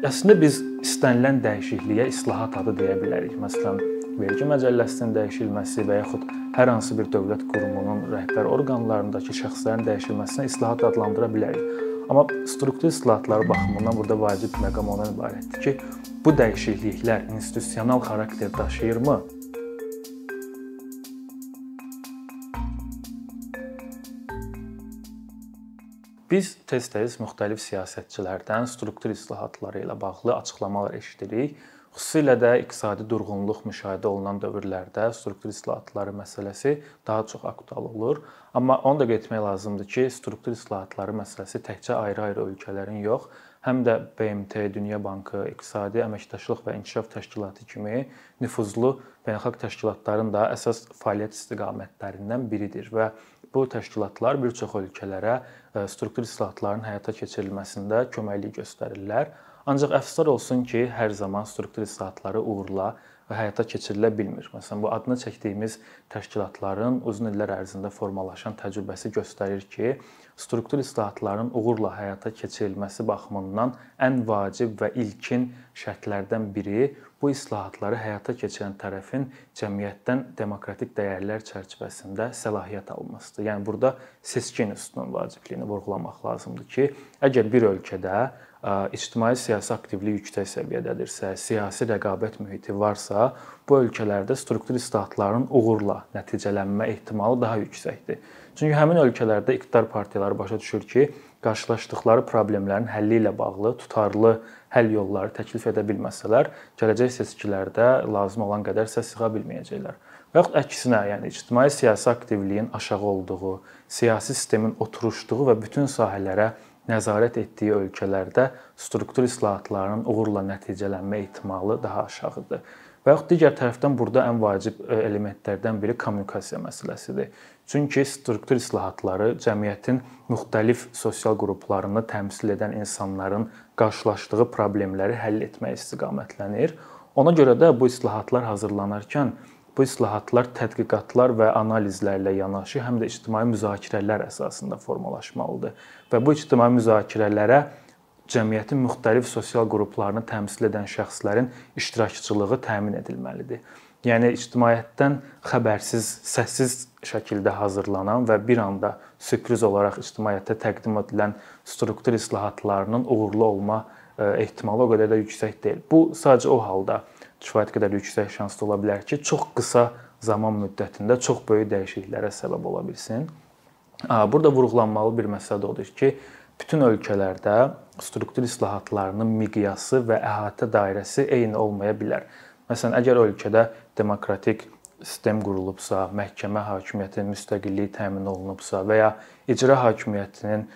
Əslində biz istənilən dəyişikliyə islahat adı deyə bilərik. Məsələn, vergi məcəlləsinin dəyişilməsi və yaxud hər hansı bir dövlət qurumunun rəhbər orqanlarındakı şəxslərin dəyişilməsinə islahat adlandıra bilərik. Amma struktur islahatları baxımından burada vacib məqam ondan ibarətdir ki, bu dəyişikliklər institusional xarakter daşıyırmı? Biz tez-tez müxtəlif siyasətçilərdən struktur islahatları ilə bağlı açıqlamalar eşidirik. Xüsusilə də iqtisadi durğunluq müşahidə olunan dövrlərdə struktur islahatları məsələsi daha çox aktual olur. Amma onu da qeyd lazımdır ki, struktur islahatları məsələsi təkcə ayrı-ayrı ölkələrin yox, həm də BMT, Dünya Bankı, İqtisadi Əməkdaşlıq və İnkişaf Təşkilatı kimi nüfuzlu beynəlxalq təşkilatların da əsas fəaliyyət istiqamətlərindən biridir və bu təşkilatlar bir çox ölkələrə e, struktur islahatların həyata keçirilməsində köməklik göstərirlər. Ancaq əfsuslar olsun ki, hər zaman struktur islahatları uğurla həyata keçirilə bilmir. Məsələn, bu adını çəkdiyimiz təşkilatların uzun illər ərzində formalaşan təcrübəsi göstərir ki, struktur islahatların uğurla həyata keçirilməsi baxımından ən vacib və ilkin şərtlərdən biri bu islahatları həyata keçirən tərəfin cəmiyyətdən demokratik dəyərlər çərçivəsində səlahiyyət almasıdır. Yəni burada seçki institutunun vacibliyini vurğulamaq lazımdır ki, əgər bir ölkədə ictimai siyasi aktivlik yüksək səviyyədədirsə, siyasi rəqabət mühiti varsa, bu ölkələrdə struktur islahatların uğurla nəticələnmə ehtimalı daha yüksəkdir. Çünki həmin ölkələrdə iqtidar partiyaları başa düşür ki, qarşılaşdıkları problemlərin həlli ilə bağlı tutarlı həll yolları təklif edə bilməsələr, gələcək seçkilərdə lazım olan qədər səs sığa bilməyəcəklər. Və yaxud əksinə, yəni ictimai siyasi aktivliyin aşağı olduğu, siyasi sistemin oturuşduğu və bütün sahələrə nəzarət etdiyi ölkələrdə struktur islahatlarının uğurla nəticələnmə ehtimalı daha aşağıdır. Və yaxud digər tərəfdən burada ən vacib e, elementlərdən biri kommunikasiya məsələsidir. Çünki struktur islahatları cəmiyyətin müxtəlif sosial qruplarını təmsil edən insanların qarşılaşdığı problemləri həll etmək istiqamətlənir. Ona görə də bu islahatlar hazırlanarkən bu islahatlar tədqiqatlar və analizlərlə yanaşı həm də ictimai müzakirələr əsasında formalaşmalıdır. Və bu ictimai müzakirələrə cəmiyyətin müxtəlif sosial qruplarını təmsil edən şəxslərin iştirakçılığı təmin edilməlidir. Yəni ictimaiyyətdən xəbərsiz, səssiz şəkildə hazırlanan və bir anda sürpriz olaraq ictimaiyyətə təqdim edilən struktur islahatlarının uğurlu olma e, ehtimalı o qədər də yüksək deyil. Bu sadəcə o halda kifayət qədər yüksək şanslı ola bilər ki, çox qısa zaman müddətində çox böyük dəyişikliklərə səbəb ola bilsin. Burada vurğulanmalı bir məsələ də odur ki, bütün ölkələrdə struktur islahatlarının miqyası və əhatə dairəsi eyni olmaya bilər. Məsələn, əgər ölkədə demokratik sistem qurulubsa, məhkəmə hakimiyyətinin müstəqilliyi təmin olunubsa və ya icra hakimiyyətinin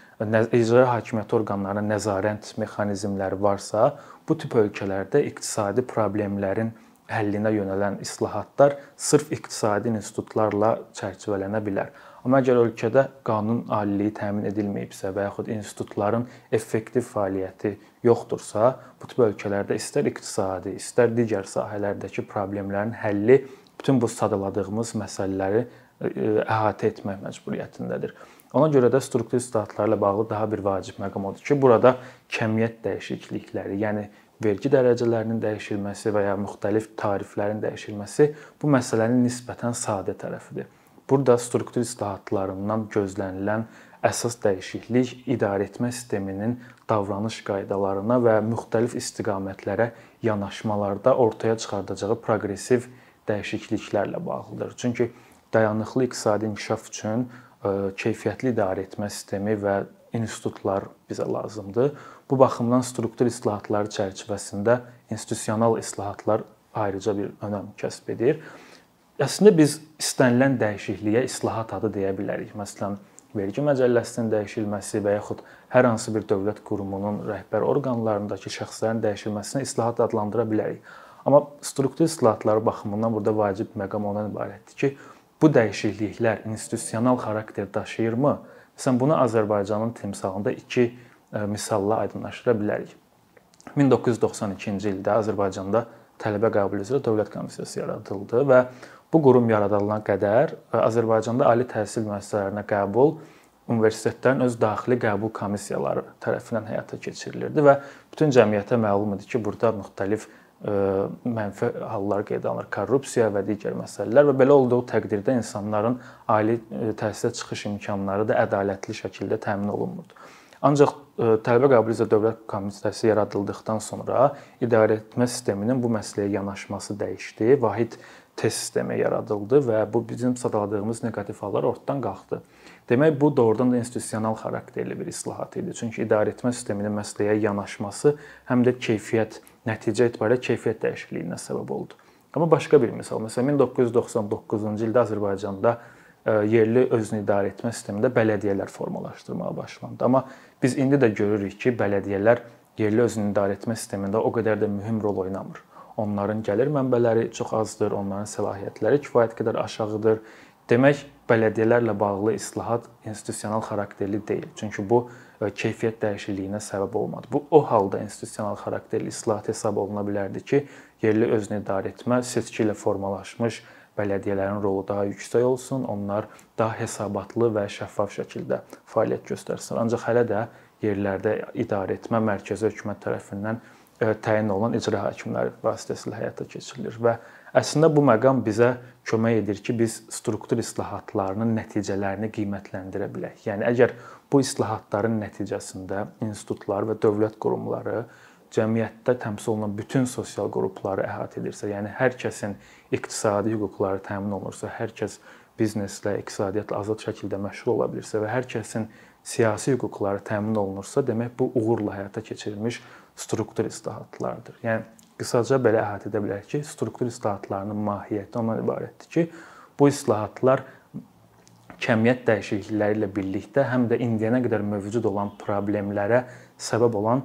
icra hakimiyyəti orqanlarının nəzarət mexanizmləri varsa, bu tip ölkələrdə iqtisadi problemlərin həllinə yönələn islahatlar sırf iqtisadi institutlarla çərçivələnə bilər. Amma əgər ölkədə qanun aliliyi təmin edilməyibsə və yaxud institutların effektiv fəaliyyəti yoxdursa, bu tip ölkələrdə istər iqtisadi, istər digər sahələrdəki problemlərin həlli bütün bu sadaladığımız məsələləri e, əhatə etmək məcburiyyətindədir. Ona görə də struktur islahatlarla bağlı daha bir vacib məqam odur ki, burada kəmiyyət dəyişiklikləri, yəni vergi dərəcələrinin dəyişilməsi və ya müxtəlif tariflərin dəyişilməsi bu məsələnin nisbətən sadə tərəfidir. Burada struktur islahatlarından gözlənilən əsas dəyişiklik idarəetmə sisteminin davranış qaydalarına və müxtəlif istiqamətlərə yanaşmalarda ortaya çıxardacağı proqressiv dəyişikliklərlə bağlıdır. Çünki dayanıqlı iqtisadi inkişaf üçün e, keyfiyyətli idarəetmə sistemi və institutlar bizə lazımdır. Bu baxımdan struktur islahatları çərçivəsində institusional islahatlar ayrıca bir önəm kəsb edir. Əslində biz istənilən dəyişikliyə islahat adı deyə bilərik. Məsələn, vergi məcəlləsinin dəyişilməsi və yaxud hər hansı bir dövlət qurumunun rəhbər orqanlarındakı şəxslərin dəyişilməsinə islahat adlandıra bilərik. Amma struktur islahatları baxımından burada vacib məqam ondan ibarətdir ki, bu dəyişikliklər institusional xarakter daşıyırmı? Məsələn, bunu Azərbaycanın timsalında iki e, misalla aydınlaşdıra bilərik. 1992-ci ildə Azərbaycanda tələbə qəbulu üzrə dövlət komissiyası yaradıldı və Bu qurum yaradılana qədər Azərbaycanda ali təhsil müəssisələrinə qəbul universitetlərin öz daxili qəbul komissiyaları tərəfindən həyata keçirilirdi və bütün cəmiyyətə məlum idi ki, burada müxtəlif mənfi hallar qeydə alınır, korrupsiya və digər məsələlər və belə olduğu təqdirdə insanların ali təhsilə çıxış imkanları da ədalətli şəkildə təmin olunmurdu. Ancaq tələbə qəbul üzrə dövlət komitəsi yaradıldıqdan sonra idarəetmə sisteminin bu məsələyə yanaşması dəyişdi. Vahid test sistemi yaradıldı və bu bizim sadaladığımız neqativ hallar ortadan qalxdı. Demək bu doğrudan da institusional xarakterli bir islahat idi. Çünki idarəetmə sisteminin məsələyə yanaşması həm də keyfiyyət nəticə etibarilə keyfiyyət dəyişikliyinə səbəb oldu. Amma başqa bir misal, məsələn 1999-cu ildə Azərbaycanda yerli özünü idarə etmə sistemində bələdiyyələr formalaşdırmağa başlandı. Amma biz indi də görürük ki, bələdiyyələr yerli özünü idarə etmə sistemində o qədər də mühüm rol oynamır. Onların gəlir mənbələri çox azdır, onların səlahiyyətləri kifayət qədər aşağıdır. Demək, bələdiyyələrlə bağlı islahat institusional xarakterli deyil. Çünki bu keyfiyyət dəyişikliyinə səbəb olmadı. Bu o halda institusional xarakterli islahat hesab oluna bilərdi ki, yerli özünü idarə etmə seçki ilə formalaşmış bələdiyyələrin rolu daha yüksək olsun, onlar daha hesabatlı və şəffaf şəkildə fəaliyyət göstərsin. Ancaq hələ də yerlərdə idarə etmə mərkəzi hökumət tərəfindən təyin olunan icra hakimləri vasitəsilə həyata keçirilir və əslində bu məqam bizə kömək edir ki, biz struktur islahatlarının nəticələrini qiymətləndirə bilək. Yəni əgər bu islahatların nəticəsində institutlar və dövlət qurumları cəmiyyətdə təmsil olunan bütün sosial qrupları əhatə edirsə, yəni hər kəsin iqtisadi hüquqları təmin olunursa, hər kəs bizneslə, iqtisadiyyatla azad şəkildə məşğul ola bilirsə və hər kəsin siyasi hüquqları təmin olunursa, demək bu uğurla həyata keçirilmiş struktur islahatlardır. Yəni qısaca belə əhatə edə bilərik ki, struktur islahatlarının mahiyyəti ondan ibarətdir ki, bu islahatlar kəmiyyət dəyişiklikləri ilə birlikdə həm də indiyənə qədər mövcud olan problemlərə səbəb olan